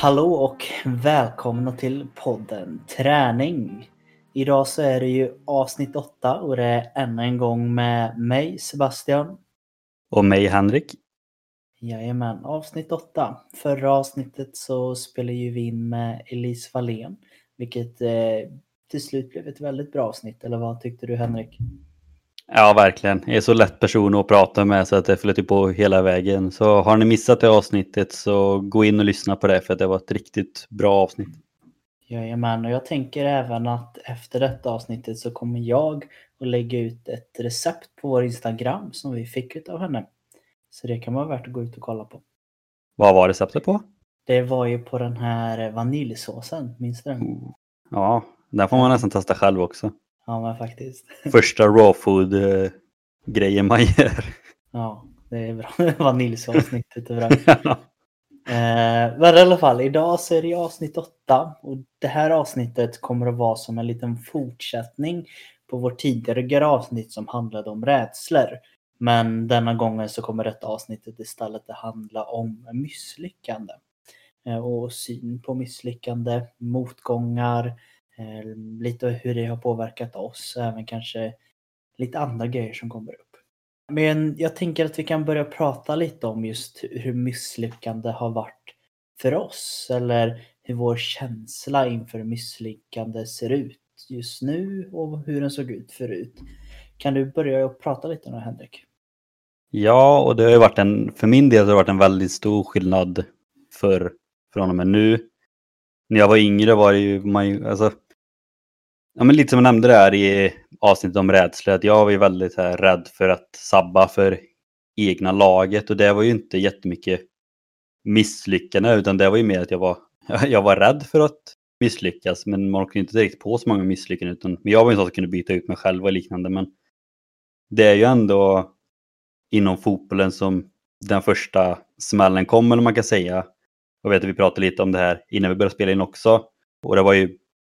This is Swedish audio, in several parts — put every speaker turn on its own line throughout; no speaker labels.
Hallå och välkomna till podden Träning. Idag så är det ju avsnitt 8 och det är än en gång med mig Sebastian.
Och mig Henrik.
Jajamän, avsnitt 8. Förra avsnittet så spelade ju vi in med Elise Wallén, vilket eh, till slut blev ett väldigt bra avsnitt. Eller vad tyckte du Henrik?
Ja, verkligen. Jag är så lätt person att prata med så att det flyter på hela vägen. Så har ni missat det avsnittet så gå in och lyssna på det för det var ett riktigt bra avsnitt.
Jajamän, och jag tänker även att efter detta avsnittet så kommer jag att lägga ut ett recept på vår Instagram som vi fick av henne. Så det kan vara värt att gå ut och kolla på.
Vad var receptet på?
Det var ju på den här vaniljsåsen, minns du den?
Oh. Ja, den får man nästan testa själv också.
Ja, men faktiskt.
Första raw food eh, grejen man gör.
Ja, det är bra. Vaniljsavsnittet är bra. eh, men i alla fall, idag så är det avsnitt 8 och det här avsnittet kommer att vara som en liten fortsättning på vårt tidigare avsnitt som handlade om rädslor. Men denna gången så kommer detta avsnittet istället att handla om misslyckande. Eh, och syn på misslyckande, motgångar, Eh, lite hur det har påverkat oss även kanske lite andra grejer som kommer upp. Men jag tänker att vi kan börja prata lite om just hur misslyckande har varit för oss eller hur vår känsla inför misslyckande ser ut just nu och hur den såg ut förut. Kan du börja prata lite om det Henrik?
Ja, och det har ju varit en, för min del har det varit en väldigt stor skillnad för från och med nu. När jag var yngre var det ju, man, alltså, Ja, men lite som jag nämnde där i avsnittet om rädsla, att jag var ju väldigt här, rädd för att sabba för egna laget och det var ju inte jättemycket misslyckande utan det var ju mer att jag var, jag var rädd för att misslyckas men man åkte inte direkt på så många misslyckanden utan men jag var ju så att som kunde byta ut mig själv och liknande men det är ju ändå inom fotbollen som den första smällen kom eller man kan säga. Jag vet att vi pratade lite om det här innan vi började spela in också och det var ju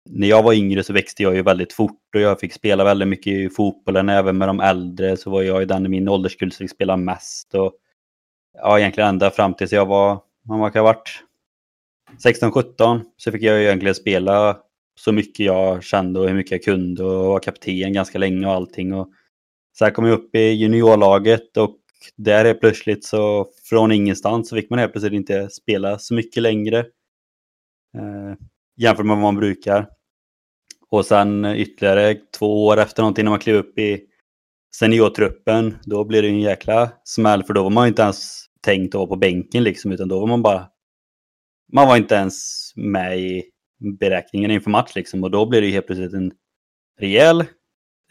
när jag var yngre så växte jag ju väldigt fort och jag fick spela väldigt mycket i fotbollen. Även med de äldre så var jag ju den i min ålderskull som fick spela mest. Och, ja, egentligen ända fram tills jag var, man kan ha varit 16-17 så fick jag egentligen spela så mycket jag kände och hur mycket jag kunde och var kapten ganska länge och allting. Och sen kom jag upp i juniorlaget och där är plötsligt så från ingenstans så fick man helt plötsligt inte spela så mycket längre. Eh, Jämfört med vad man brukar. Och sen ytterligare två år efter någonting när man klev upp i seniortruppen, då blir det en jäkla smäll för då var man inte ens tänkt att vara på bänken liksom, utan då var man bara... Man var inte ens med i beräkningen inför match liksom och då blir det helt plötsligt en rejäl,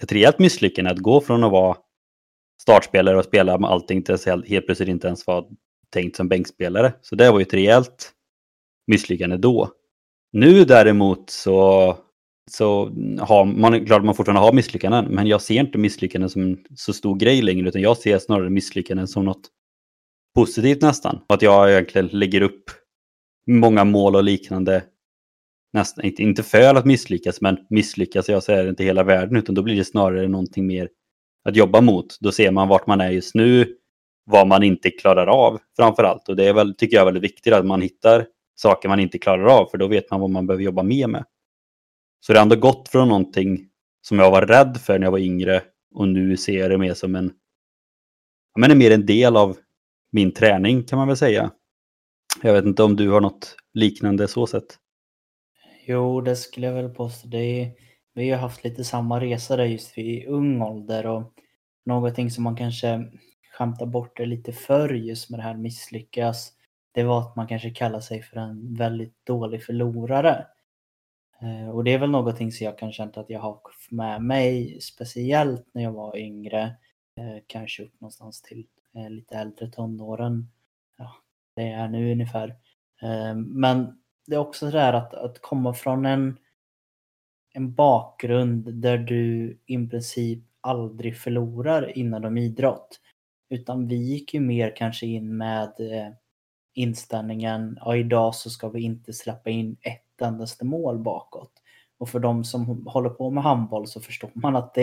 ett rejält misslyckande att gå från att vara startspelare och spela med allting till att helt plötsligt inte ens vara tänkt som bänkspelare. Så det var ju ett rejält misslyckande då. Nu däremot så, så har man, klart man fortfarande har misslyckanden, men jag ser inte misslyckanden som en så stor grej längre, utan jag ser snarare misslyckanden som något positivt nästan. Att jag egentligen lägger upp många mål och liknande, nästan, inte, inte för att misslyckas, men misslyckas jag så är det inte hela världen, utan då blir det snarare någonting mer att jobba mot. Då ser man vart man är just nu, vad man inte klarar av framför allt. Och det är väl, tycker jag är väldigt viktigt att man hittar saker man inte klarar av, för då vet man vad man behöver jobba mer med. Så det har ändå gått från någonting som jag var rädd för när jag var yngre och nu ser jag det mer som en, ja, men är mer en del av min träning kan man väl säga. Jag vet inte om du har något liknande så sett?
Jo, det skulle jag väl påstå. Det är, vi har haft lite samma resa där just i ung ålder och någonting som man kanske skämtar bort det lite för just med det här misslyckas det var att man kanske kallar sig för en väldigt dålig förlorare. Eh, och det är väl någonting som jag kan känna att jag har med mig speciellt när jag var yngre. Eh, kanske upp någonstans till eh, lite äldre tonåren. Ja, det är nu ungefär. Men det är också det här att, att komma från en, en bakgrund där du i princip aldrig förlorar inom idrott. Utan vi gick ju mer kanske in med inställningen, ja idag så ska vi inte släppa in ett endaste mål bakåt. Och för de som håller på med handboll så förstår man att det,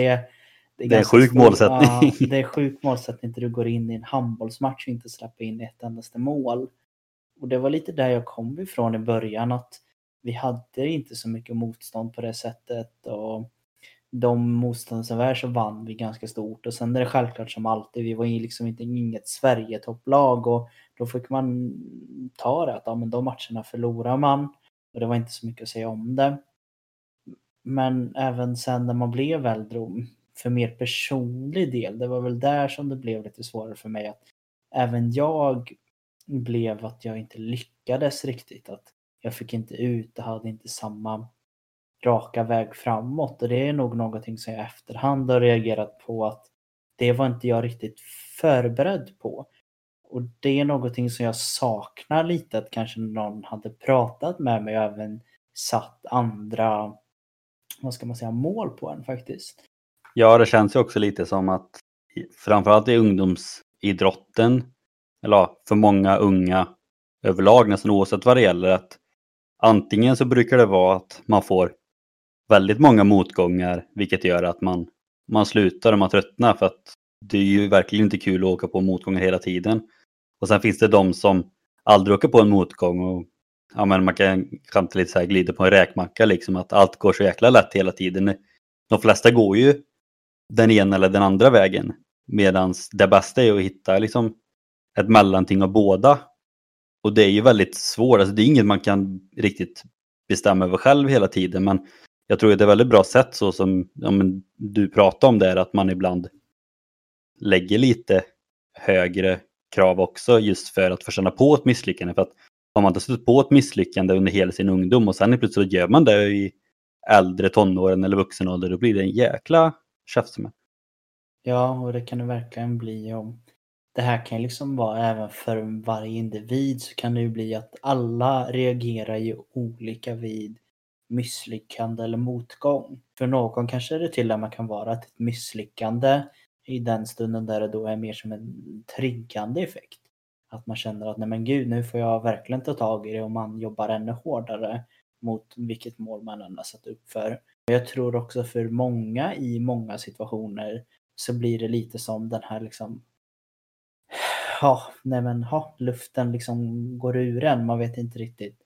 det är, det är en sjuk stor, målsättning.
Ja, det är sjuk målsättning när du går in i en handbollsmatch och inte släpper in ett endaste mål. Och det var lite där jag kom ifrån i början att vi hade inte så mycket motstånd på det sättet och de motstånd som var så vann vi ganska stort och sen är det självklart som alltid, vi var liksom inte inget Sverigetopplag och då fick man ta det att ja, men de matcherna förlorar man och det var inte så mycket att säga om det. Men även sen när man blev äldre för mer personlig del, det var väl där som det blev lite svårare för mig att även jag blev att jag inte lyckades riktigt. Att jag fick inte ut jag hade inte samma raka väg framåt och det är nog någonting som jag efterhand har reagerat på att det var inte jag riktigt förberedd på. Och det är någonting som jag saknar lite att kanske någon hade pratat med mig och även satt andra, vad ska man säga, mål på en faktiskt.
Ja, det känns ju också lite som att framförallt i ungdomsidrotten, eller för många unga överlag, nästan oavsett vad det gäller, att antingen så brukar det vara att man får väldigt många motgångar, vilket gör att man, man slutar och man tröttnar för att det är ju verkligen inte kul att åka på motgångar hela tiden. Och sen finns det de som aldrig åker på en motgång och ja, men man kan skämta lite så här, glida på en räkmacka liksom, att allt går så jäkla lätt hela tiden. De flesta går ju den ena eller den andra vägen. Medan det bästa är att hitta liksom ett mellanting av båda. Och det är ju väldigt svårt, alltså det är inget man kan riktigt bestämma över själv hela tiden. Men jag tror att det är ett väldigt bra sätt så som ja, du pratar om där, att man ibland lägger lite högre krav också just för att få känna på ett misslyckande. För att har man inte stött på ett misslyckande under hela sin ungdom och sen plötsligt gör man det i äldre tonåren eller vuxen ålder, då blir det en jäkla käftsmäll.
Ja, och det kan det verkligen bli. om det här kan ju liksom vara även för varje individ så kan det ju bli att alla reagerar ju olika vid misslyckande eller motgång. För någon kanske det till och med kan vara ett misslyckande i den stunden där det då är mer som en triggande effekt. Att man känner att nej men gud, nu får jag verkligen ta tag i det och man jobbar ännu hårdare mot vilket mål man än har satt upp för. Jag tror också för många i många situationer så blir det lite som den här liksom Ja, nej men ha, luften liksom går ur en. Man vet inte riktigt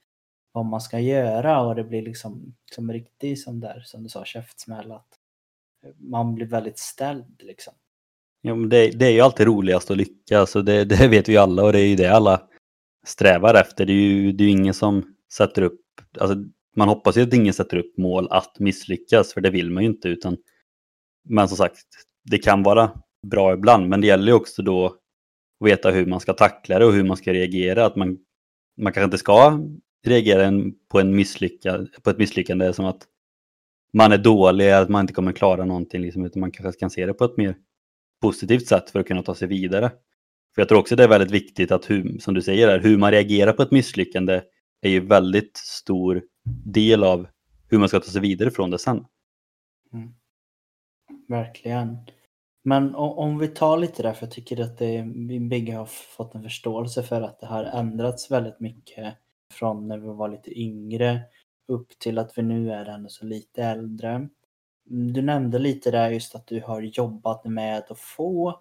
vad man ska göra och det blir liksom som riktigt som där som du sa käftsmäll att man blir väldigt ställd liksom.
Ja, men det, det är ju alltid roligast att lyckas och det, det vet vi alla och det är ju det alla strävar efter. Det är ju det är ingen som sätter upp, alltså man hoppas ju att ingen sätter upp mål att misslyckas för det vill man ju inte utan men som sagt, det kan vara bra ibland men det gäller ju också då att veta hur man ska tackla det och hur man ska reagera. Att man, man kanske inte ska reagera på, en misslyckad, på ett misslyckande som att man är dålig, att man inte kommer klara någonting, liksom, utan man kanske kan se det på ett mer positivt sätt för att kunna ta sig vidare. För jag tror också det är väldigt viktigt att, hur, som du säger, hur man reagerar på ett misslyckande är ju väldigt stor del av hur man ska ta sig vidare från det sen.
Mm. Verkligen. Men om vi tar lite där, för jag tycker att det, vi bägge har fått en förståelse för att det har ändrats väldigt mycket från när vi var lite yngre upp till att vi nu är ändå så lite äldre. Mm, du nämnde lite där just att du har jobbat med att få,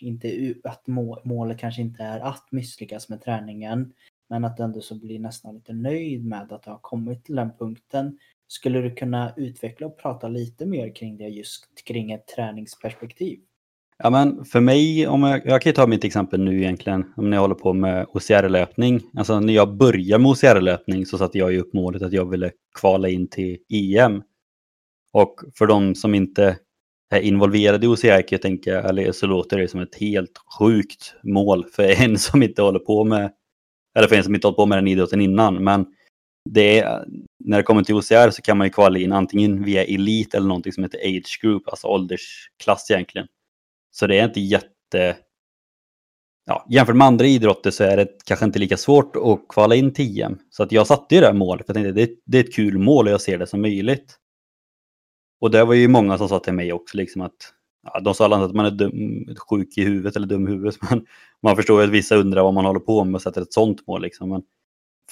inte att målet kanske inte är att misslyckas med träningen, men att du ändå så blir nästan lite nöjd med att du har kommit till den punkten. Skulle du kunna utveckla och prata lite mer kring det just kring ett träningsperspektiv?
Ja, men för mig, om jag, jag kan ju ta mitt exempel nu egentligen, om jag håller på med OCR-löpning. Alltså när jag började med OCR-löpning så satte jag ju upp målet att jag ville kvala in till EM. Och för de som inte är involverade i OCR kan jag tänka, eller så låter det som ett helt sjukt mål för en som inte håller på med, eller för en som inte hållit på med den idrotten innan. Men det är, när det kommer till OCR så kan man ju kvala in antingen via elit eller någonting som heter age group, alltså åldersklass egentligen. Så det är inte jätte... Ja, jämfört med andra idrotter så är det kanske inte lika svårt att kvala in till EM. Så att jag satte ju det här målet, för jag tänkte det, det är ett kul mål och jag ser det som möjligt. Och det var ju många som sa till mig också liksom att ja, de sa alla att man är dum, sjuk i huvudet eller dum i huvudet. Men man förstår ju att vissa undrar vad man håller på med och sätter ett sånt mål. Liksom. Men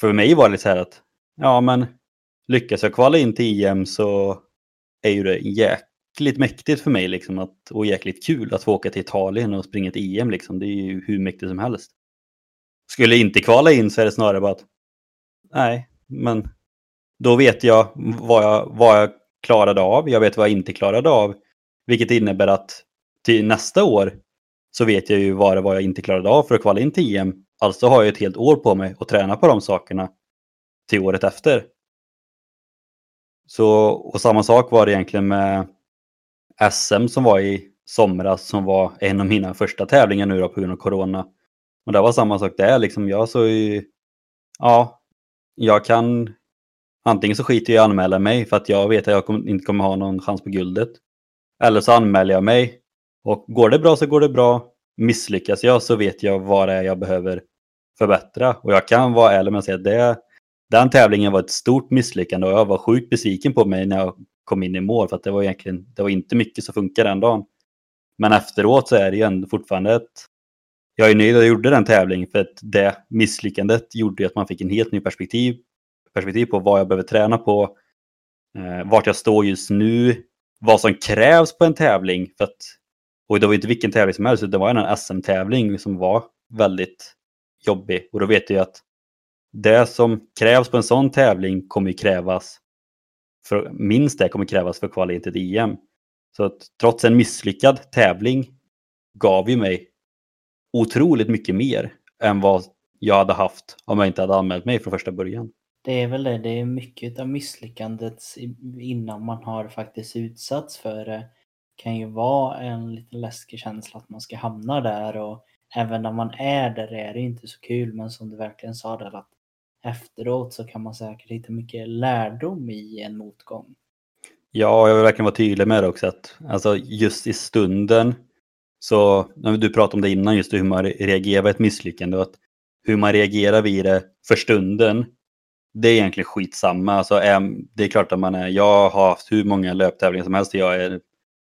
för mig var det lite så här att ja, men lyckas jag kvala in till EM så är ju det jäkligt mäktigt för mig liksom att, och jäkligt kul att få åka till Italien och springa ett EM. Liksom. Det är ju hur mäktigt som helst. Skulle jag inte kvala in så är det snarare bara att nej, men då vet jag vad jag, vad jag klarade av. Jag vet vad jag inte klarade av. Vilket innebär att till nästa år så vet jag ju vad det var jag inte klarade av för att kvala in till EM. Alltså har jag ett helt år på mig att träna på de sakerna till året efter. Så, och samma sak var det egentligen med SM som var i somras som var en av mina första tävlingar nu då på grund av corona. Och det var samma sak där liksom. Jag så ju, ja, jag kan antingen så skiter jag i att anmäla mig för att jag vet att jag inte kommer ha någon chans på guldet. Eller så anmäler jag mig och går det bra så går det bra. Misslyckas jag så vet jag vad det är jag behöver förbättra. Och jag kan vara ärlig med att säga att det, den tävlingen var ett stort misslyckande och jag var sjukt besviken på mig när jag kom in i mål för att det var egentligen, det var inte mycket som funkade den dagen. Men efteråt så är det ju ändå fortfarande ett... Jag är nöjd att jag gjorde den tävlingen för att det misslyckandet gjorde att man fick en helt ny perspektiv, perspektiv på vad jag behöver träna på, eh, vart jag står just nu, vad som krävs på en tävling. För att, och det var inte vilken tävling som helst, det var en SM-tävling som var väldigt jobbig. Och då vet jag att det som krävs på en sån tävling kommer krävas, för, minst det kommer krävas för kvala in till EM. Så att trots en misslyckad tävling gav ju mig otroligt mycket mer än vad jag hade haft om jag inte hade anmält mig från första början.
Det är väl det, det är mycket av misslyckandet innan man har faktiskt utsatts för det. kan ju vara en lite läskig känsla att man ska hamna där och även när man är där är det inte så kul men som du verkligen sa där att efteråt så kan man säkert hitta mycket lärdom i en motgång.
Ja, jag vill verkligen vara tydlig med det också att alltså just i stunden så, du pratade om det innan, just hur man reagerar vid ett misslyckande och att hur man reagerar vid det för stunden, det är egentligen skitsamma. Alltså, det är klart att man är, jag har haft hur många löptävlingar som helst och jag är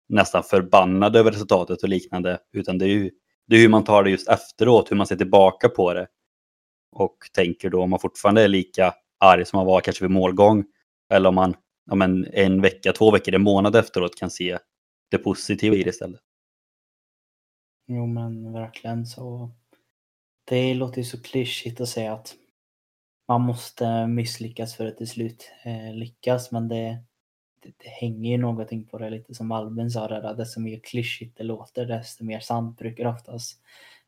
nästan förbannad över resultatet och liknande, utan det är ju det är hur man tar det just efteråt, hur man ser tillbaka på det. Och tänker då om man fortfarande är lika arg som man var kanske vid målgång. Eller om man ja, men en vecka, två veckor, en månad efteråt kan se det positiva i det istället.
Jo men verkligen så. Det låter ju så klyschigt att säga att man måste misslyckas för att till slut eh, lyckas men det, det, det, hänger ju någonting på det lite som Albin sa där, desto mer klyschigt det låter desto mer sant brukar det oftast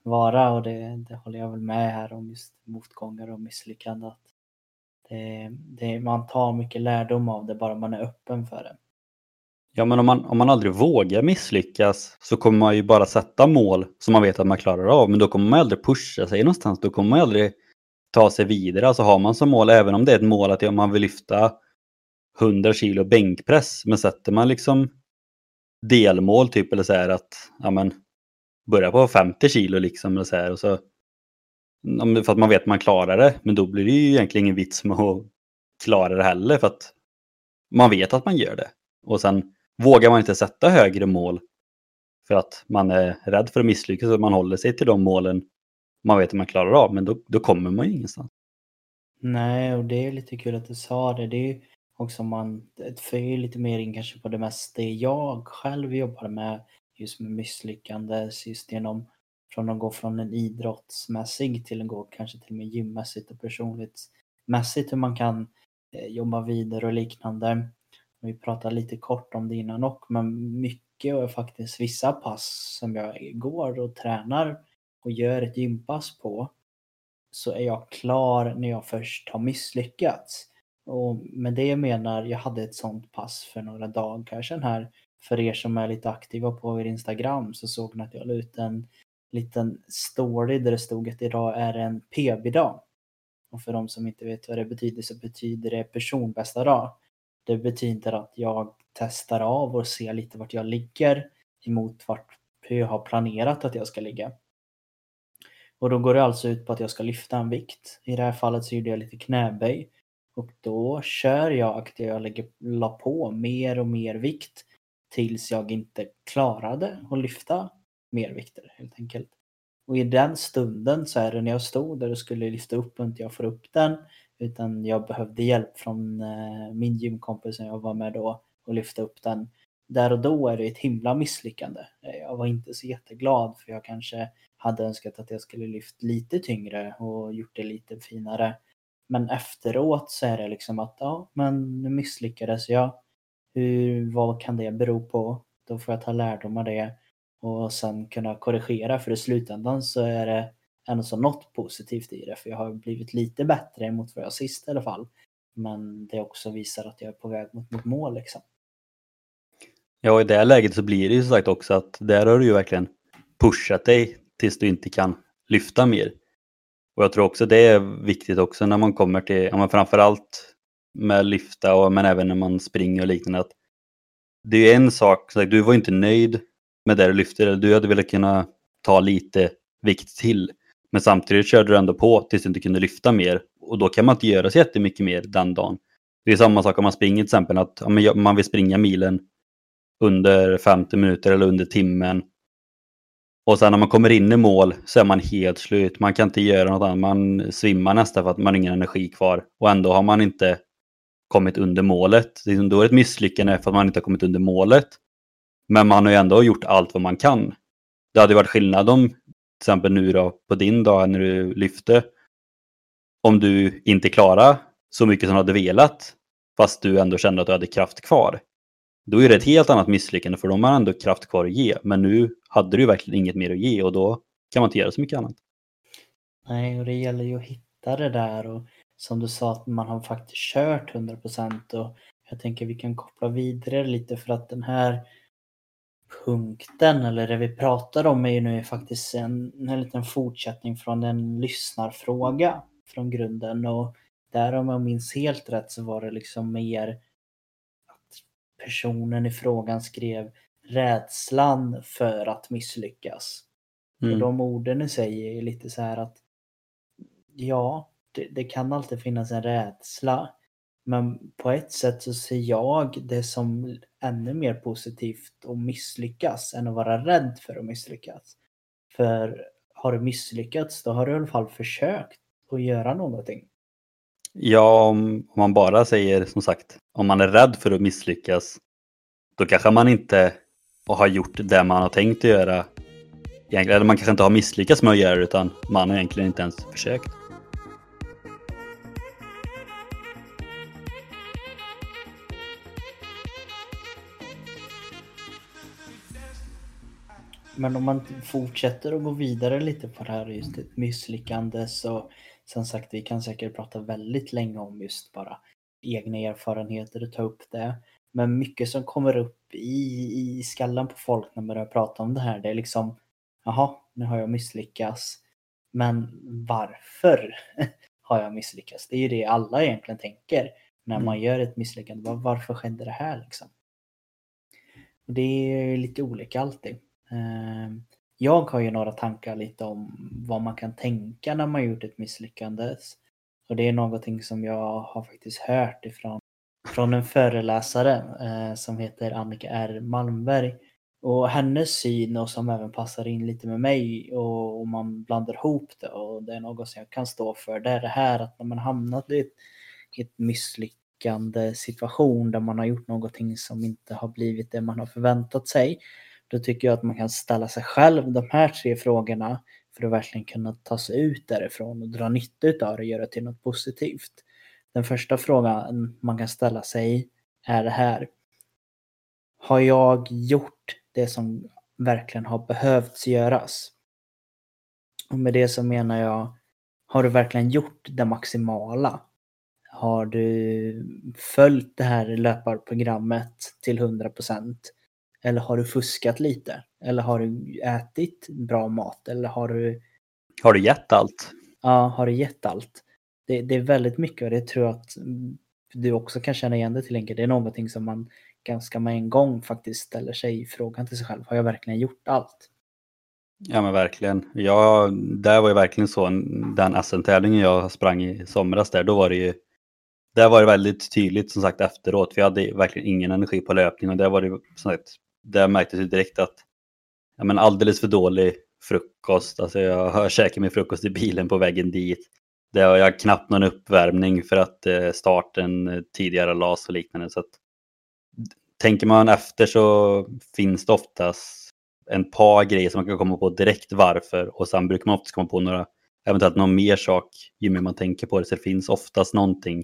vara och det, det håller jag väl med här om just motgångar och misslyckanden. Det, det, man tar mycket lärdom av det bara man är öppen för det.
Ja, men om man, om man aldrig vågar misslyckas så kommer man ju bara sätta mål som man vet att man klarar av. Men då kommer man aldrig pusha sig någonstans. Då kommer man aldrig ta sig vidare. Alltså har man som mål, även om det är ett mål att ja, man vill lyfta 100 kilo bänkpress. Men sätter man liksom delmål typ eller så här att ja, men, börja på 50 kilo liksom. Och så här, och så för att man vet att man klarar det. Men då blir det ju egentligen ingen vits med att klara det heller för att man vet att man gör det. Och sen vågar man inte sätta högre mål för att man är rädd för att misslyckas och man håller sig till de målen man vet att man klarar av. Men då, då kommer man ju ingenstans.
Nej, och det är lite kul att du sa det. Det är också man för lite mer in kanske på det mesta jag själv jobbar med just med misslyckande just genom från att gå från en idrottsmässig till att gå kanske till och med gymmässigt och personlighetsmässigt, hur man kan eh, jobba vidare och liknande. Vi pratade lite kort om det innan också, men mycket och faktiskt vissa pass som jag går och tränar och gör ett gympass på så är jag klar när jag först har misslyckats. Och med det jag menar, jag hade ett sånt pass för några dagar sedan här. För er som är lite aktiva på er Instagram så såg ni att jag la ut en liten story där det stod att idag är en PB-dag. Och för de som inte vet vad det betyder så betyder det personbästa dag. Det betyder att jag testar av och ser lite vart jag ligger emot vart hur jag har planerat att jag ska ligga. Och då går det alltså ut på att jag ska lyfta en vikt. I det här fallet så gjorde jag lite knäböj. Och då kör jag att jag lägger, la på mer och mer vikt tills jag inte klarade att lyfta mer vikter helt enkelt. Och i den stunden så är det när jag stod där och skulle lyfta upp och inte jag får upp den utan jag behövde hjälp från eh, min gymkompis som jag var med då och lyfta upp den. Där och då är det ett himla misslyckande. Eh, jag var inte så jätteglad för jag kanske hade önskat att jag skulle lyft lite tyngre och gjort det lite finare. Men efteråt så är det liksom att ja, men nu misslyckades jag. Hur, vad kan det bero på? Då får jag ta lärdom av det och sen kunna korrigera för i slutändan så är det ändå så något positivt i det för jag har blivit lite bättre mot vad jag sist i alla fall. Men det också visar att jag är på väg mot mitt mål liksom.
Ja, i det läget så blir det ju som sagt också att där har du ju verkligen pushat dig tills du inte kan lyfta mer. Och jag tror också det är viktigt också när man kommer till, ja, men framförallt med lyfta och men även när man springer och liknande. Att det är en sak, så du var inte nöjd med det du lyfte, du hade velat kunna ta lite vikt till. Men samtidigt körde du ändå på tills du inte kunde lyfta mer och då kan man inte göra så jättemycket mer den dagen. Det är samma sak om man springer till exempel, att man vill springa milen under 50 minuter eller under timmen. Och sen när man kommer in i mål så är man helt slut. Man kan inte göra något annat. Man svimmar nästan för att man har ingen energi kvar. Och ändå har man inte kommit under målet. Det är då är det ett misslyckande för att man inte har kommit under målet. Men man har ju ändå gjort allt vad man kan. Det hade varit skillnad om till exempel nu då på din dag när du lyfte. Om du inte klarade så mycket som du hade velat. Fast du ändå kände att du hade kraft kvar. Då är det ett helt annat misslyckande för de har ändå kraft kvar att ge. Men nu hade du verkligen inget mer att ge och då kan man inte göra så mycket annat.
Nej, och det gäller ju att hitta det där och som du sa att man har faktiskt kört 100% och jag tänker vi kan koppla vidare lite för att den här punkten eller det vi pratar om är ju nu faktiskt en, en liten fortsättning från en lyssnarfråga från grunden och där om jag minns helt rätt så var det liksom mer personen i frågan skrev rädslan för att misslyckas. Mm. Och de orden i sig är lite så här att ja, det, det, kan alltid finnas en rädsla. Men på ett sätt så ser jag det som ännu mer positivt att misslyckas än att vara rädd för att misslyckas. För har du misslyckats då har du i alla fall försökt att göra någonting.
Ja, om man bara säger som sagt, om man är rädd för att misslyckas, då kanske man inte har gjort det man har tänkt att göra. Eller man kanske inte har misslyckats med att göra det, utan man har egentligen inte ens försökt.
Men om man fortsätter att gå vidare lite på det här just ett misslyckande så som sagt vi kan säkert prata väldigt länge om just bara egna erfarenheter och ta upp det. Men mycket som kommer upp i, i skallen på folk när man börjar prata om det här det är liksom jaha, nu har jag misslyckats. Men varför har jag misslyckats? Det är ju det alla egentligen tänker när man mm. gör ett misslyckande. Varför skedde det här liksom? Och det är lite olika alltid. Eh, jag har ju några tankar lite om vad man kan tänka när man gjort ett misslyckande. Och det är någonting som jag har faktiskt hört ifrån från en föreläsare eh, som heter Annika R Malmberg. Och hennes syn och som även passar in lite med mig och, och man blandar ihop det och det är något som jag kan stå för. Det är det här att när man hamnat i ett, ett misslyckande situation där man har gjort någonting som inte har blivit det man har förväntat sig då tycker jag att man kan ställa sig själv de här tre frågorna för att verkligen kunna ta sig ut därifrån och dra nytta av det och göra det till något positivt. Den första frågan man kan ställa sig är det här. Har jag gjort det som verkligen har behövts göras? Och med det så menar jag, har du verkligen gjort det maximala? Har du följt det här löparprogrammet till 100 procent? Eller har du fuskat lite? Eller har du ätit bra mat? Eller har du...
Har du gett allt?
Ja, har du gett allt? Det, det är väldigt mycket och det tror jag att du också kan känna igen det till Henke. Det är någonting som man ganska med en gång faktiskt ställer sig frågan till sig själv. Har jag verkligen gjort allt?
Ja men verkligen. Ja, där var ju verkligen så, den SM-tävlingen jag sprang i somras där, då var det ju där var det väldigt tydligt som sagt efteråt, för jag hade verkligen ingen energi på löpning och där var det som sagt där märktes ju typ direkt att ja, men alldeles för dålig frukost. Alltså jag har käkat min frukost i bilen på vägen dit. Det har jag knappt någon uppvärmning för att eh, starten eh, tidigare las och liknande. Så att, tänker man efter så finns det oftast en par grejer som man kan komma på direkt varför och sen brukar man oftast komma på några, eventuellt någon mer sak ju mer man tänker på det. Så det finns oftast någonting.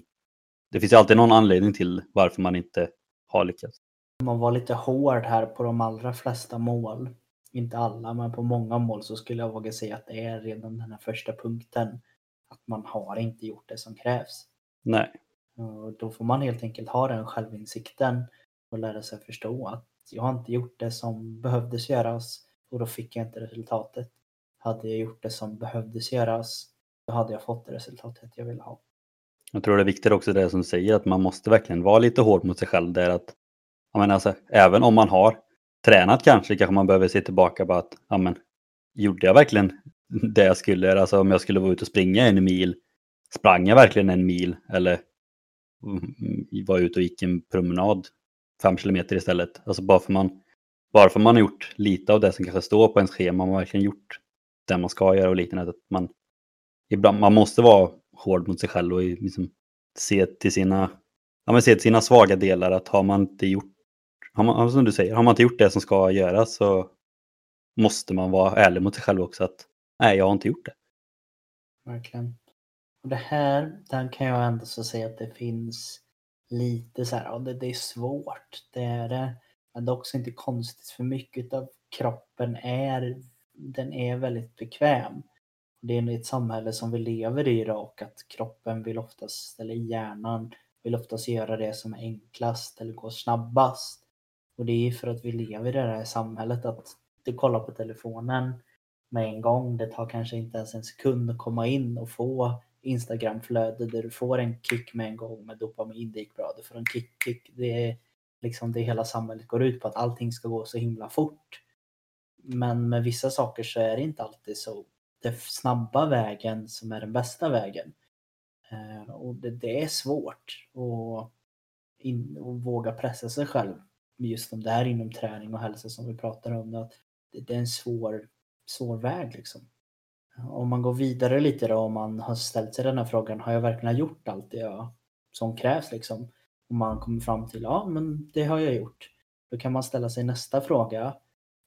Det finns ju alltid någon anledning till varför man inte har lyckats.
Man var lite hård här på de allra flesta mål. Inte alla, men på många mål så skulle jag våga säga att det är redan den här första punkten. Att man har inte gjort det som krävs.
Nej.
Och då får man helt enkelt ha den självinsikten och lära sig förstå att jag har inte gjort det som behövdes göras och då fick jag inte resultatet. Hade jag gjort det som behövdes göras då hade jag fått det resultatet jag ville ha.
Jag tror det är viktigt också det som du säger att man måste verkligen vara lite hård mot sig själv. Där att, jag menar, alltså, även om man har tränat kanske kanske man behöver se tillbaka på att ja, men, gjorde jag verkligen det jag skulle? Alltså om jag skulle vara ute och springa en mil, sprang jag verkligen en mil? Eller mm, var var ute och gick en promenad fem kilometer istället? Alltså bara för man bara för man har gjort lite av det som kanske står på ens schema, man har verkligen gjort det man ska göra och liknande. Att man, ibland, man måste vara hård mot sig själv och liksom se till sina, ja, men se till sina svaga delar. Att har man inte gjort, har man, alltså, som du säger, har man inte gjort det som ska göras så måste man vara ärlig mot sig själv också. att Nej, jag har inte gjort det.
Verkligen. Och det här, där kan jag ändå så säga att det finns lite så här, ja, det, det är svårt. Det är det. Men det är också inte konstigt för mycket av kroppen är, den är väldigt bekväm. Det är ett samhälle som vi lever i idag och att kroppen vill oftast, eller hjärnan vill oftast göra det som är enklast eller går snabbast. Och det är för att vi lever i det här samhället att du kollar på telefonen med en gång. Det tar kanske inte ens en sekund att komma in och få Instagramflöde där du får en kick med en gång med dopamin. Det gick bra. Du får en kick, kick. Det är liksom det hela samhället går ut på att allting ska gå så himla fort. Men med vissa saker så är det inte alltid så den snabba vägen som är den bästa vägen. Eh, och det, det är svårt att, in, att våga pressa sig själv just om det här inom träning och hälsa som vi pratar om. Att det, är en svår, svår väg liksom. Om man går vidare lite då, om man har ställt sig den här frågan, har jag verkligen gjort allt det jag, som krävs liksom? Om man kommer fram till, ja men det har jag gjort. Då kan man ställa sig nästa fråga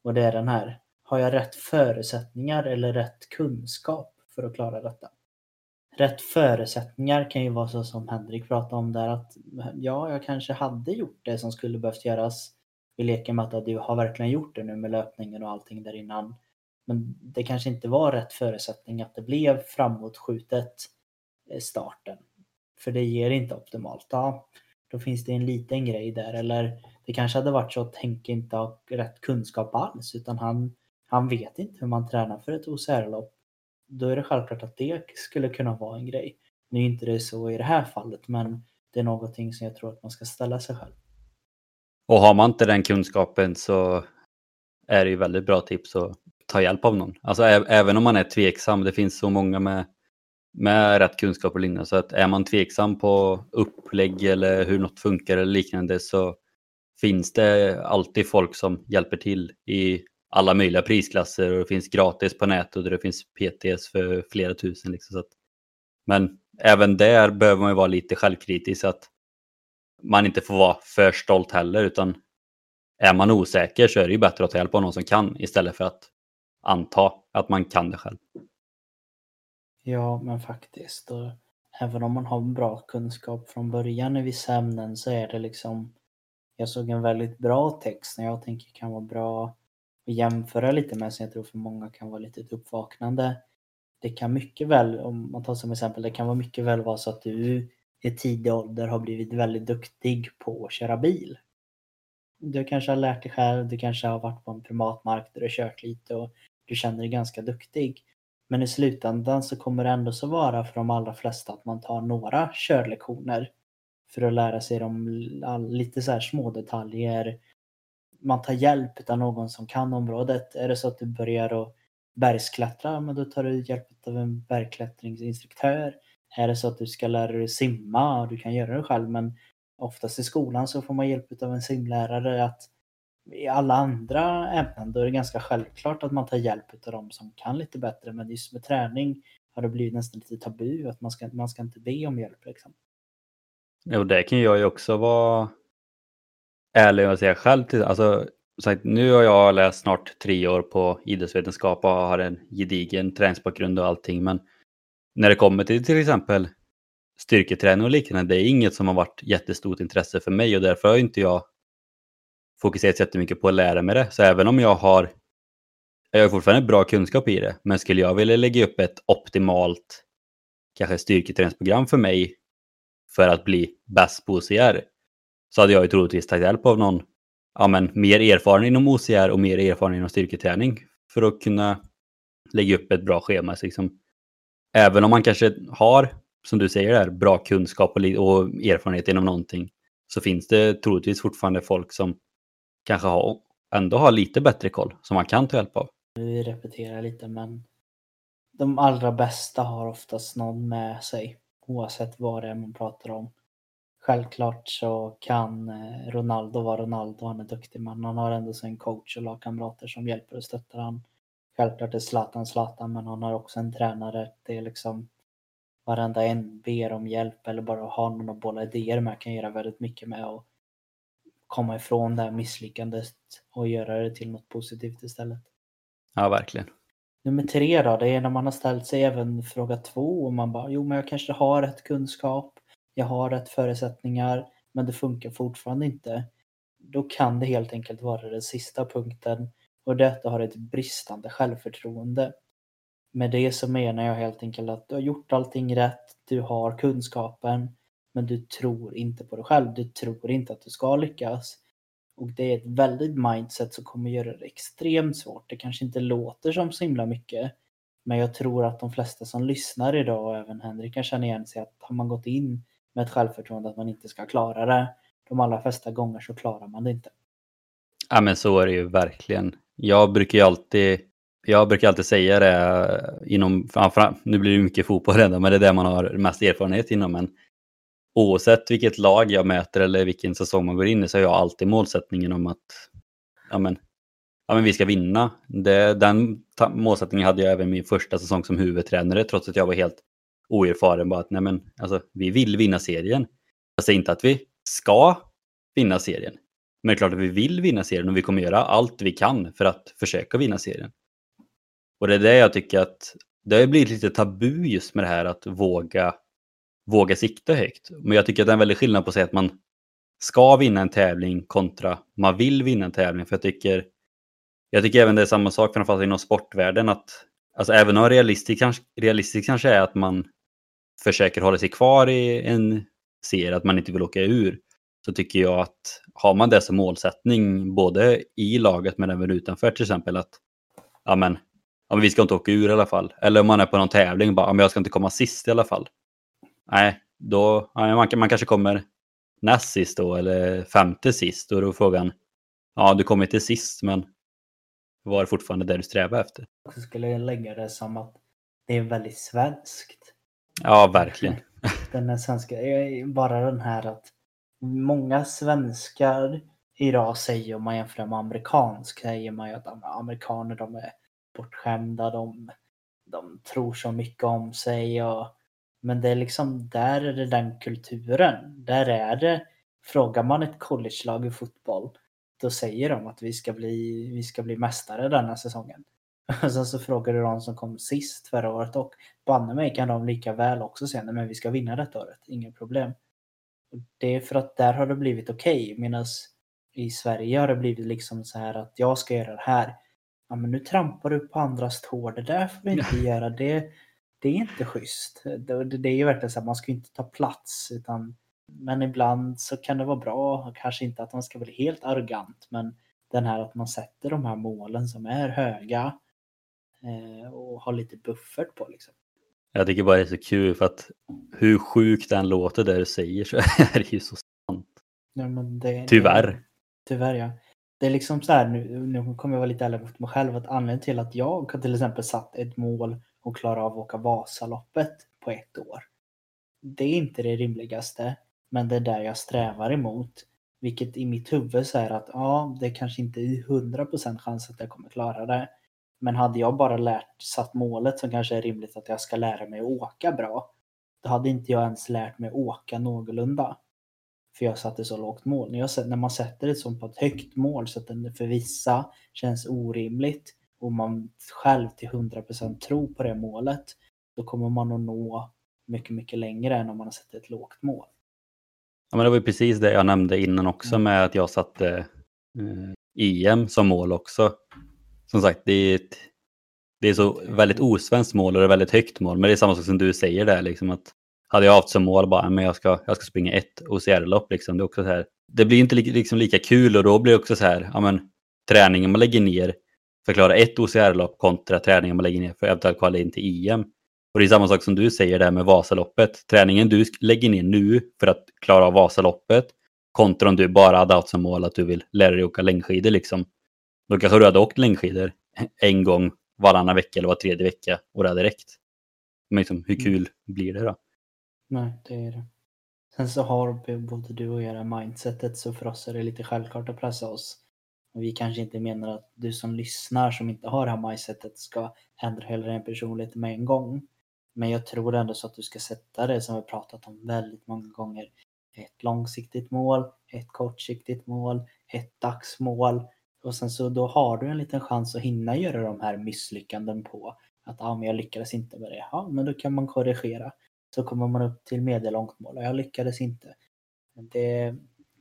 och det är den här, har jag rätt förutsättningar eller rätt kunskap för att klara detta? Rätt förutsättningar kan ju vara så som Henrik pratade om där att ja, jag kanske hade gjort det som skulle behövt göras. Vi leker med att du har verkligen gjort det nu med löpningen och allting där innan. Men det kanske inte var rätt förutsättning att det blev framåtskjutet eh, starten. För det ger inte optimalt. Ja, då finns det en liten grej där. Eller det kanske hade varit så att Henke inte har rätt kunskap alls utan han han vet inte hur man tränar för ett OCR-lopp. Då är det självklart att det skulle kunna vara en grej. Nu är inte det så i det här fallet, men det är någonting som jag tror att man ska ställa sig själv.
Och har man inte den kunskapen så är det ju väldigt bra tips att ta hjälp av någon. Alltså även om man är tveksam, det finns så många med, med rätt kunskap och liknande, så att är man tveksam på upplägg eller hur något funkar eller liknande så finns det alltid folk som hjälper till i alla möjliga prisklasser och det finns gratis på nätet och det finns PTS för flera tusen. Liksom, så att, men även där behöver man ju vara lite självkritisk så att man inte får vara för stolt heller utan är man osäker så är det ju bättre att ta hjälp av någon som kan istället för att anta att man kan det själv.
Ja, men faktiskt. Och även om man har bra kunskap från början i vissa ämnen så är det liksom jag såg en väldigt bra text när jag tänker kan vara bra jämföra lite med som jag tror för många kan vara lite ett uppvaknande. Det kan mycket väl, om man tar som exempel, det kan vara mycket väl vara så att du i tidig ålder har blivit väldigt duktig på att köra bil. Du kanske har lärt dig själv, du kanske har varit på en privatmark där du har kört lite och du känner dig ganska duktig. Men i slutändan så kommer det ändå så vara för de allra flesta att man tar några körlektioner för att lära sig de lite så här små detaljer man tar hjälp av någon som kan området. Är det så att du börjar att bergsklättra, men då tar du hjälp av en bergklättringsinstruktör. Är det så att du ska lära dig simma och du kan göra det själv, men oftast i skolan så får man hjälp av en simlärare. att I alla andra ämnen då är det ganska självklart att man tar hjälp av de som kan lite bättre, men just med träning har det blivit nästan lite tabu att man ska, man ska inte be om hjälp. Liksom.
Jo, det kan jag ju också vara ärlig och säga själv. Till, alltså, sagt, nu har jag läst snart tre år på idrottsvetenskap och har en gedigen träningsbakgrund och allting. Men när det kommer till till exempel styrketräning och liknande, det är inget som har varit jättestort intresse för mig och därför har inte jag fokuserat jättemycket på att lära mig det. Så även om jag har, jag har fortfarande bra kunskap i det, men skulle jag vilja lägga upp ett optimalt kanske styrketräningsprogram för mig för att bli bäst på OCR så hade jag ju troligtvis tagit hjälp av någon ja, men, mer erfaren inom OCR och mer erfaren inom styrketräning för att kunna lägga upp ett bra schema. Så liksom, även om man kanske har, som du säger, där, bra kunskap och, och erfarenhet inom någonting så finns det troligtvis fortfarande folk som kanske har, ändå har lite bättre koll som man kan ta hjälp av.
Vi repeterar lite men de allra bästa har oftast någon med sig oavsett vad det är man pratar om. Självklart så kan eh, Ronaldo vara Ronaldo, han är duktig men han har ändå sin coach och lagkamrater som hjälper och stöttar han. Självklart är Zlatan Zlatan men han har också en tränare. Det är liksom varenda en ber om hjälp eller bara ha någon att bolla idéer med kan göra väldigt mycket med att komma ifrån det här misslyckandet och göra det till något positivt istället.
Ja, verkligen.
Nummer tre då, det är när man har ställt sig även fråga två och man bara, jo men jag kanske har rätt kunskap, jag har rätt förutsättningar, men det funkar fortfarande inte. Då kan det helt enkelt vara den sista punkten och det är att du har ett bristande självförtroende. Med det så menar jag helt enkelt att du har gjort allting rätt, du har kunskapen, men du tror inte på dig själv. Du tror inte att du ska lyckas. Och det är ett väldigt mindset som kommer göra det extremt svårt. Det kanske inte låter som så himla mycket. Men jag tror att de flesta som lyssnar idag och även Henrik kan känna igen sig att har man gått in med ett självförtroende att man inte ska klara det. De allra flesta gånger så klarar man det inte.
Ja men så är det ju verkligen. Jag brukar ju alltid, jag brukar alltid säga det eh, inom, nu blir det mycket fotboll ändå, men det är det man har mest erfarenhet inom. Men oavsett vilket lag jag möter eller vilken säsong man går in i så har jag alltid målsättningen om att ja men, ja men vi ska vinna. Det, den målsättningen hade jag även min första säsong som huvudtränare trots att jag var helt oerfaren. Bara att nej men, alltså, vi vill vinna serien. Jag säger inte att vi ska vinna serien. Men det är klart att vi vill vinna serien och vi kommer göra allt vi kan för att försöka vinna serien. Och det är det jag tycker att det har blivit lite tabu just med det här att våga våga sikta högt. Men jag tycker att det är en väldig skillnad på att säga att man ska vinna en tävling kontra man vill vinna en tävling. För jag tycker, jag tycker även det är samma sak framförallt inom sportvärlden att alltså även om realistiskt kanske, realistisk kanske är att man försöker hålla sig kvar i en serie, att man inte vill åka ur, så tycker jag att har man det som målsättning både i laget men även utanför till exempel att ja men, ja, men vi ska inte åka ur i alla fall. Eller om man är på någon tävling, bara, ja, men jag ska inte komma sist i alla fall nej, då, man, man kanske kommer näst sist då eller femte sist. Och då är frågan, ja du kommer inte sist men var det fortfarande det du strävar efter?
Jag skulle lägga det som att det är väldigt svenskt.
Ja, verkligen.
Den är svenska, bara den här att många svenskar idag säger om man jämför med amerikansk säger man ju att amerikaner de är bortskämda, de, de tror så mycket om sig och men det är liksom, där är det den kulturen. Där är det, frågar man ett collegelag i fotboll, då säger de att vi ska bli, vi ska bli mästare denna säsongen. Och sen så frågar du de som kom sist förra året och banne mig kan de lika väl också säga men vi ska vinna detta året, inget problem. Det är för att där har det blivit okej, okay, medan i Sverige har det blivit liksom så här att jag ska göra det här. Ja men nu trampar du på andras tår, det där får vi inte göra. Det, det är inte schysst. Det, det är ju verkligen så att man ska inte ta plats utan men ibland så kan det vara bra, kanske inte att man ska bli helt arrogant men den här att man sätter de här målen som är höga och har lite buffert på liksom.
Jag tycker bara det är så kul för att hur sjukt den låter det du säger så är det ju så sant.
Ja, det,
tyvärr.
Det, tyvärr ja. Det är liksom så här nu, nu kommer jag vara lite ärlig mot mig själv att anledningen till att jag har till exempel satt ett mål och klara av att åka Vasaloppet på ett år. Det är inte det rimligaste, men det är där jag strävar emot. Vilket i mitt huvud säger att ja, det är kanske inte är 100% chans att jag kommer klara det. Men hade jag bara lärt, satt målet som kanske är rimligt att jag ska lära mig att åka bra, då hade inte jag ens lärt mig åka någorlunda. för jag satte så lågt mål. När, jag, när man sätter ett sånt på ett högt mål så att det för vissa känns orimligt och man själv till 100% tror på det målet, då kommer man att nå mycket, mycket längre än om man har sett ett lågt mål.
Ja, men det var ju precis det jag nämnde innan också mm. med att jag satte eh, EM som mål också. Som sagt, det är, ett, det är så väldigt osvenskt mål och det är väldigt högt mål. Men det är samma sak som du säger där, liksom att hade jag haft som mål bara, men jag ska, jag ska springa ett OCR-lopp liksom. Det, är också så här, det blir inte liksom lika kul och då blir det också så här, ja men träningen man lägger ner för att klara ett OCR-lopp kontra träningen man lägger ner för att kvala in till EM. Och det är samma sak som du säger där med Vasaloppet. Träningen du lägger ner nu för att klara av Vasaloppet kontra om du bara hade haft som mål att du vill lära dig åka längdskidor liksom. Då kanske du hade åkt längdskidor en gång varannan vecka eller var tredje vecka och det hade räckt. Men liksom, hur mm. kul blir det då?
Nej, det är det. Sen så har både du och jag det mindsetet så för oss är det lite självklart att pressa oss. Vi kanske inte menar att du som lyssnar som inte har det här mindsetet ska ändra hela din personlighet med en gång. Men jag tror ändå så att du ska sätta det som vi pratat om väldigt många gånger. Ett långsiktigt mål, ett kortsiktigt mål, ett dagsmål. Och sen så då har du en liten chans att hinna göra de här misslyckanden på att ah, men jag lyckades inte med det. Ja, men då kan man korrigera. Så kommer man upp till medellångt mål och jag lyckades inte. Det,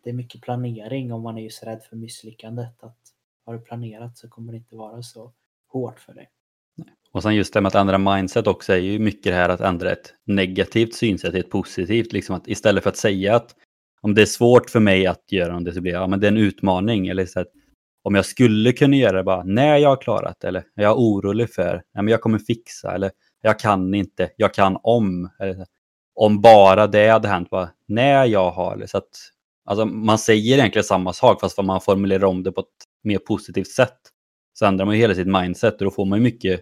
det är mycket planering om man är just rädd för misslyckandet. Att har du planerat så kommer det inte vara så hårt för dig.
Och sen just det med att ändra mindset också är ju mycket det här att ändra ett negativt synsätt till ett positivt. Liksom att istället för att säga att om det är svårt för mig att göra det så blir det, ja, men det är en utmaning. Eller så att om jag skulle kunna göra det bara när jag har klarat eller jag är orolig för, nej men jag kommer fixa eller jag kan inte, jag kan om. Eller, om bara det hade hänt, bara, när jag har. Eller, så att, alltså, man säger egentligen samma sak fast man formulerar om det på ett mer positivt sätt. Så ändrar man ju hela sitt mindset och då får man ju mycket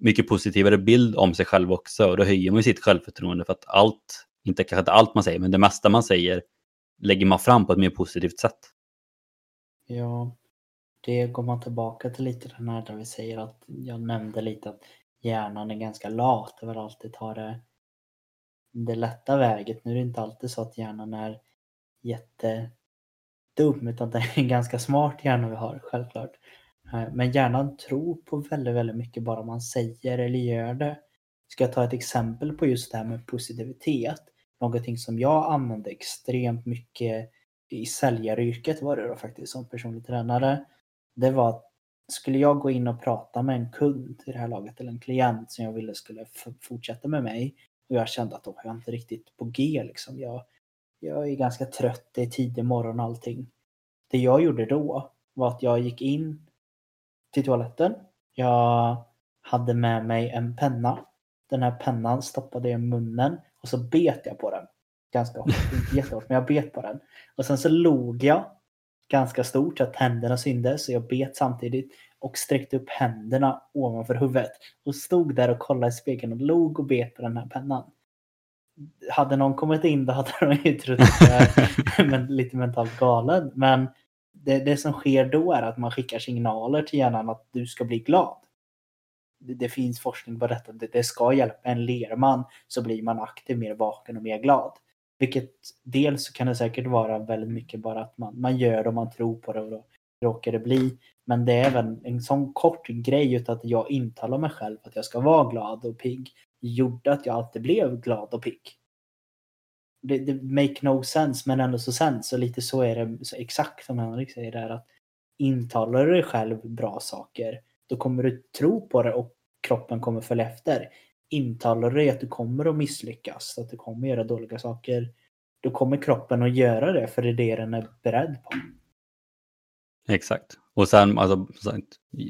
mycket positivare bild om sig själv också och då höjer man ju sitt självförtroende för att allt, inte kanske inte allt man säger, men det mesta man säger lägger man fram på ett mer positivt sätt.
Ja, det går man tillbaka till lite den här där vi säger att jag nämnde lite att hjärnan är ganska lat och vill alltid ta det, det lätta väget. Nu är det inte alltid så att hjärnan är jättedum utan det är en ganska smart hjärna vi har, självklart. Eh, men hjärnan tror på väldigt, väldigt mycket bara man säger eller gör det. Ska jag ta ett exempel på just det här med positivitet? Någonting som jag använde extremt mycket i säljaryrket var det då faktiskt som personlig tränare. Det var att skulle jag gå in och prata med en kund i det här laget eller en klient som jag ville skulle fortsätta med mig och jag kände att då var jag inte riktigt på G liksom. Jag, jag är ganska trött, det är tidig morgon och allting. Det jag gjorde då var att jag gick in till toaletten. Jag hade med mig en penna. Den här pennan stoppade jag i munnen och så bet jag på den. Ganska hårt, inte jättehårt, men jag bet på den. Och sen så log jag ganska stort så att händerna syndes. Så jag bet samtidigt och sträckte upp händerna ovanför huvudet. Och stod där och kollade i spegeln och log och bet på den här pennan. Hade någon kommit in då hade de ju trott att jag är lite mentalt galen. Men det, det som sker då är att man skickar signaler till hjärnan att du ska bli glad. Det, det finns forskning på detta. Det, det ska hjälpa en lerman så blir man aktiv, mer vaken och mer glad. Vilket dels kan det säkert vara väldigt mycket bara att man, man gör det och man tror på det och då råkar det bli. Men det är även en sån kort grej utav att jag intalar mig själv att jag ska vara glad och pigg gjorde att jag alltid blev glad och pigg det, det make no sense men ändå så sense och lite så är det så exakt som Henrik säger där att intalar du dig själv bra saker då kommer du tro på det och kroppen kommer följa efter. Intalar dig att du kommer att misslyckas, att du kommer göra dåliga saker, då kommer kroppen att göra det för det är det den är beredd på.
Exakt. Och sen, alltså,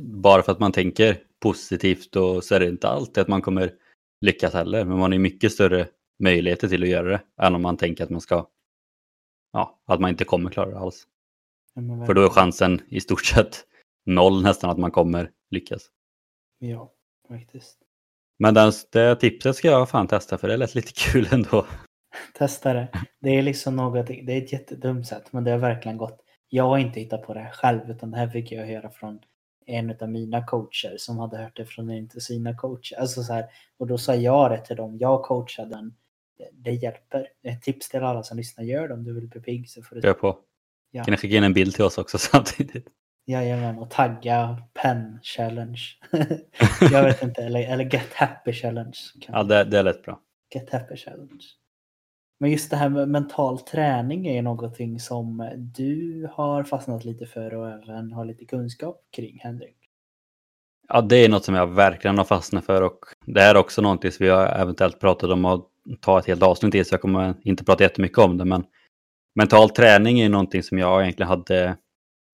bara för att man tänker positivt och så är det inte alltid att man kommer lyckas heller. Men man är mycket större möjligheter till att göra det än om man tänker att man ska, ja, att man inte kommer klara det alls. Ja, För då är chansen i stort sett noll nästan att man kommer lyckas.
Ja, faktiskt.
Men den, det tipset ska jag fan testa för det lät lite kul ändå.
Testa det. Det är liksom något, det är ett jättedumt sätt men det har verkligen gått. Jag har inte hittat på det här själv utan det här fick jag höra från en av mina coacher som hade hört det från en av sina coacher. Alltså så här, och då sa jag det till dem. Jag coachade en det, det hjälper. Ett tips till alla som lyssnar, gör det om du vill bli pigg så får du...
Kör på.
Ja.
Kan ni skicka in en bild till oss också samtidigt?
Jajamän, och tagga pen challenge. jag vet inte, eller, eller get happy challenge.
Ja, det, det är lätt bra.
Get happy challenge. Men just det här med mental träning är någonting som du har fastnat lite för och även har lite kunskap kring Henrik.
Ja, det är något som jag verkligen har fastnat för och det är också någonting som vi har eventuellt pratat om att ta ett helt avsnitt till så jag kommer inte prata jättemycket om det men mental träning är någonting som jag egentligen hade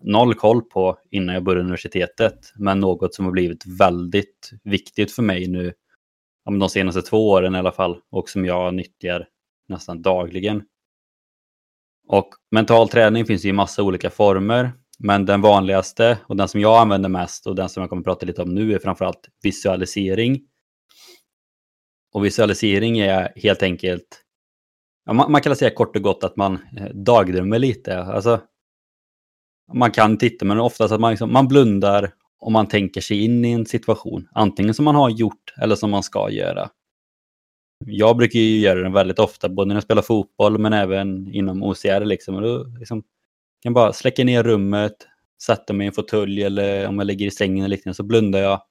noll koll på innan jag började universitetet men något som har blivit väldigt viktigt för mig nu de senaste två åren i alla fall och som jag nyttjar nästan dagligen. Och mental träning finns i massa olika former men den vanligaste och den som jag använder mest och den som jag kommer att prata lite om nu är framförallt visualisering. Och visualisering är helt enkelt, ja, man, man kan säga kort och gott att man eh, dagdrömmer lite. Alltså, man kan titta men oftast att man, liksom, man blundar och man tänker sig in i en situation. Antingen som man har gjort eller som man ska göra. Jag brukar ju göra den väldigt ofta, både när jag spelar fotboll men även inom OCR. Liksom. Och då, liksom, kan bara släcka ner rummet, sätta mig i en fåtölj eller om jag ligger i sängen eller liknande så blundar jag.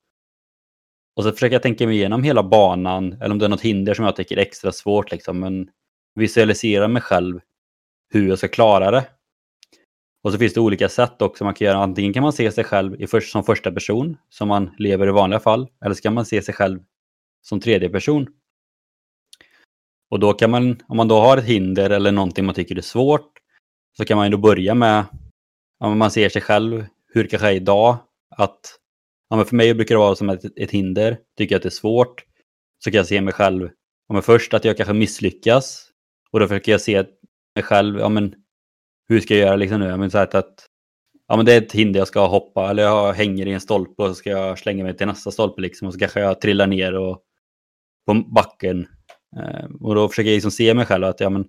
Och så försöker jag tänka mig igenom hela banan eller om det är något hinder som jag tycker är extra svårt liksom. Men visualisera mig själv hur jag ska klara det. Och så finns det olika sätt också man kan göra. Antingen kan man se sig själv i först, som första person som man lever i vanliga fall. Eller så kan man se sig själv som tredje person. Och då kan man, om man då har ett hinder eller någonting man tycker är svårt, så kan man ju då börja med, om man ser sig själv, hur det kanske är idag, att ja, men för mig brukar det vara som ett, ett hinder, tycker jag att det är svårt, så kan jag se mig själv, ja, men först att jag kanske misslyckas, och då försöker jag se mig själv, ja men hur ska jag göra liksom nu? Jag men så här att, ja men det är ett hinder jag ska hoppa, eller jag hänger i en stolpe och så ska jag slänga mig till nästa stolpe liksom, och så kanske jag trillar ner och, på backen. Eh, och då försöker jag liksom se mig själv att ja, men,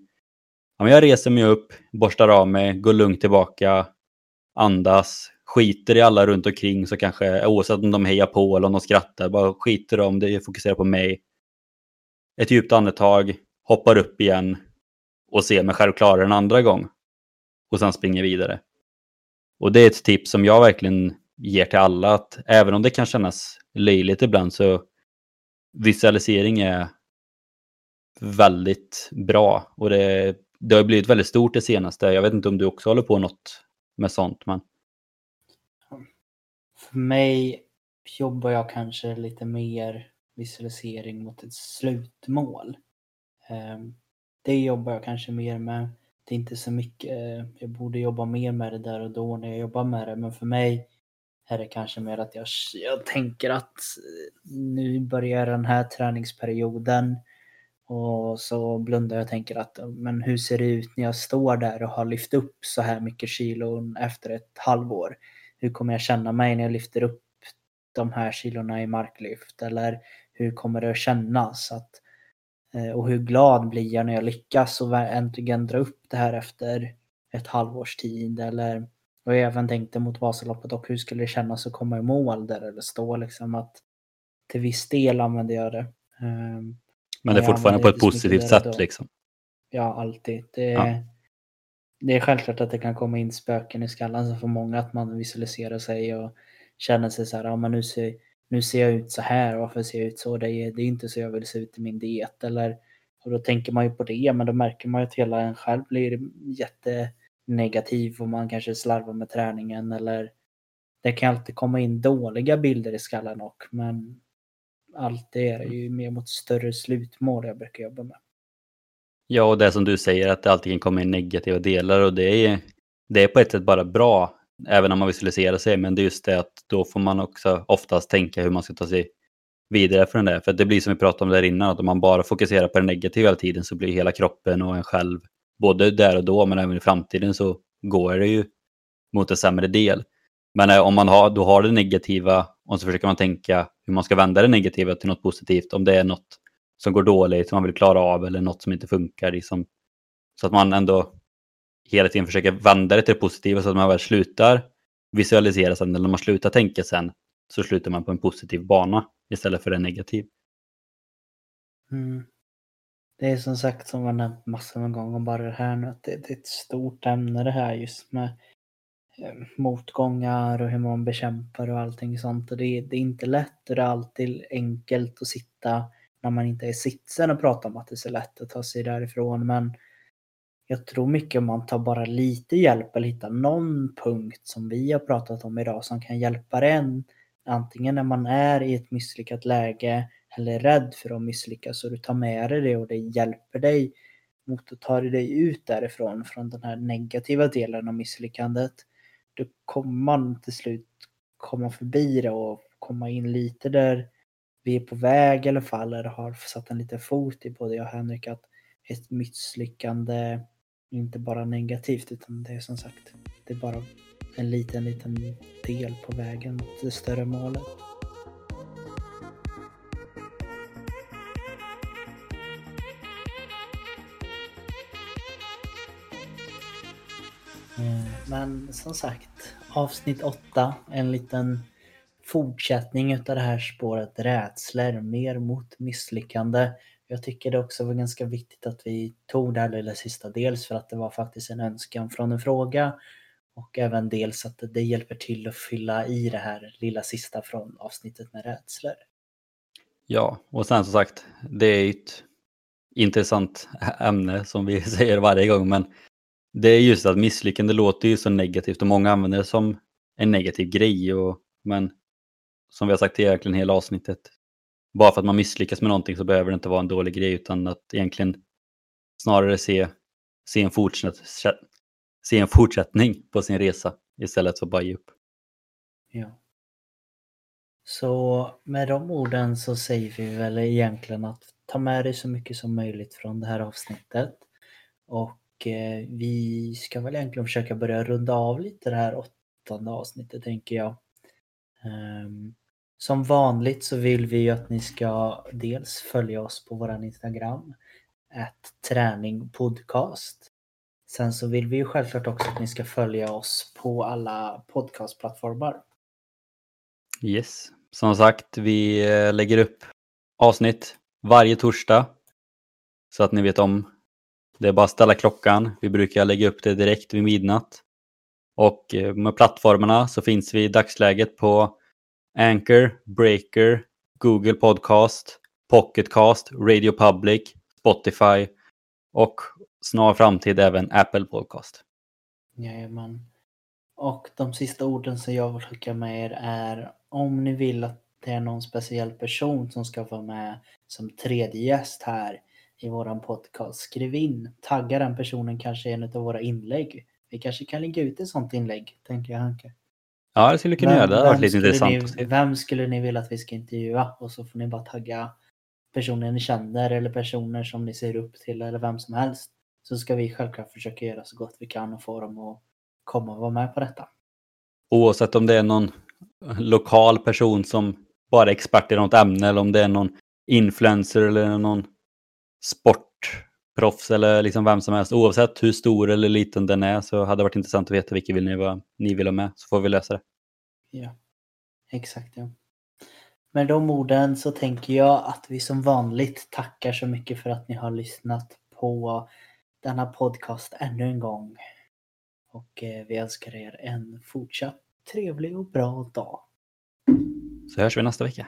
ja, men jag reser mig upp, borstar av mig, går lugnt tillbaka, andas, skiter i alla runt omkring så kanske oavsett om de hejar på eller om de skrattar, bara skiter om det, fokuserar på mig. Ett djupt andetag, hoppar upp igen och ser mig själv klara en andra gång. Och sen springer vidare. Och det är ett tips som jag verkligen ger till alla att även om det kan kännas löjligt ibland så visualisering är väldigt bra och det, det har blivit väldigt stort det senaste. Jag vet inte om du också håller på något med sånt. Men...
För mig jobbar jag kanske lite mer visualisering mot ett slutmål. Ehm, det jobbar jag kanske mer med. Det är inte så mycket, jag borde jobba mer med det där och då när jag jobbar med det, men för mig är det kanske mer att jag, jag tänker att eh, nu börjar den här träningsperioden och så blundar jag och tänker att men hur ser det ut när jag står där och har lyft upp så här mycket kilon efter ett halvår? Hur kommer jag känna mig när jag lyfter upp de här kilorna i marklyft? Eller hur kommer det att kännas? Att, eh, och hur glad blir jag när jag lyckas och äntligen dra upp det här efter ett halvårs tid? Eller, och jag även tänkte mot Vasaloppet och hur skulle det kännas att komma i mål där eller stå liksom att till viss del använder jag det. Ehm,
Men det är fortfarande på ett positivt sätt
då.
liksom.
Ja, alltid. Det,
Ja.
det är självklart att det kan komma in spöken i skallen så för många att man visualiserar sig och känner sig så här, ja men nu ser, nu ser jag ut så här, varför ser jag ut så? Det är, det är inte så jag vill se ut i min diet. Eller, och då tänker man ju på det, men då märker man ju att hela en själv blir jättenegativ och man kanske slarvar med träningen eller det kan alltid komma in dåliga bilder i skallen och men alltid är det ju mer mot större slutmål jag brukar jobba med.
Ja, och det som du säger att det alltid kan komma in negativa delar och det är, det är på ett sätt bara bra, även om man visualiserar sig, men det är just det att då får man också oftast tänka hur man ska ta sig vidare från det. För det blir som vi pratade om där innan, att om man bara fokuserar på det negativa hela tiden så blir hela kroppen och en själv, både där och då men även i framtiden så går det ju mot en sämre del. Men eh, om man har, då har det negativa och så försöker man tänka hur man ska vända det negativa till något positivt. Om det är något som går dåligt, som man vill klara av eller något som inte funkar. Liksom. Så att man ändå hela tiden försöker vända det till det positiva så att man väl slutar visualisera sen eller när man slutar tänka sen så slutar man på en positiv bana istället för en negativ.
Mm. Det är som sagt som man nämnt massor med gånger bara det här nu att det, det är ett stort ämne det här just med eh, motgångar och hur man bekämpar och allting sånt. Och det, det är inte lätt och det är alltid enkelt att sitta när man inte är sitsen och prata om att det är så lätt att ta sig därifrån. Men jag tror mycket om man tar bara lite hjälp eller hittar någon punkt som vi har pratat om idag som kan hjälpa en. Antingen när man är i ett misslyckat läge eller rädd för att misslyckas och du tar med dig det och det hjälper dig mot att ta dig ut därifrån, från den här negativa delen av misslyckandet. Då kommer man till slut komma förbi det och komma in lite där vi är på väg i alla fall, eller har satt en liten fot i både jag och Henrik, att ett misslyckande inte bara negativt utan det är som sagt, det är bara en liten, liten del på vägen mot det större målet. Mm, men som sagt, avsnitt 8, en liten fortsättning utav det här spåret rädslor, mer mot misslyckande. Jag tycker det också var ganska viktigt att vi tog det här lilla sista, dels för att det var faktiskt en önskan från en fråga och även dels att det hjälper till att fylla i det här lilla sista från avsnittet med rädslor.
Ja, och sen som sagt, det är ett intressant ämne som vi säger varje gång, men det är just att misslyckande låter ju så negativt och många använder det som en negativ grej. Och, men som vi har sagt i egentligen hela avsnittet, bara för att man misslyckas med någonting så behöver det inte vara en dålig grej utan att egentligen snarare se, se, en, fortsätt, se en fortsättning på sin resa istället för att bara ge upp.
Ja. Så med de orden så säger vi väl egentligen att ta med dig så mycket som möjligt från det här avsnittet. Och eh, vi ska väl egentligen försöka börja runda av lite det här åttonde avsnittet tänker jag. Um, som vanligt så vill vi ju att ni ska dels följa oss på våran Instagram, ett träningpodcast. Sen så vill vi ju självklart också att ni ska följa oss på alla podcastplattformar.
Yes, som sagt, vi eh, lägger upp avsnitt varje torsdag så att ni vet om. Det är bara att ställa klockan. Vi brukar lägga upp det direkt vid midnatt. Och eh, med plattformarna så finns vi i dagsläget på Anchor, Breaker, Google Podcast, Pocketcast, Radio Public, Spotify och snar framtid även Apple Podcast.
Jajamän. Och de sista orden som jag vill skicka med er är om ni vill att det är någon speciell person som ska vara med som tredje gäst här i våran podcast, skriv in. Tagga den personen kanske i en av våra inlägg. Vi kanske kan lägga ut ett sånt inlägg, tänker jag Hanke.
Ja, det skulle kunna göra. Det hade varit lite intressant.
Ni, vem skulle ni vilja att vi ska intervjua? Och så får ni bara tagga personer ni känner eller personer som ni ser upp till eller vem som helst. Så ska vi självklart försöka göra så gott vi kan och få dem att komma och vara med på detta.
Oavsett om det är någon lokal person som bara är expert i något ämne eller om det är någon influencer eller någon sportproffs eller liksom vem som helst. Oavsett hur stor eller liten den är så hade det varit intressant att veta vilka vill ni, var, ni vill ha med så får vi lösa det.
Ja, exakt ja. Med de orden så tänker jag att vi som vanligt tackar så mycket för att ni har lyssnat på denna podcast ännu en gång. Och eh, vi önskar er en fortsatt trevlig och bra dag.
Så hörs vi nästa vecka.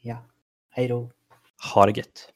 Ja, hej då.
Ha det gött.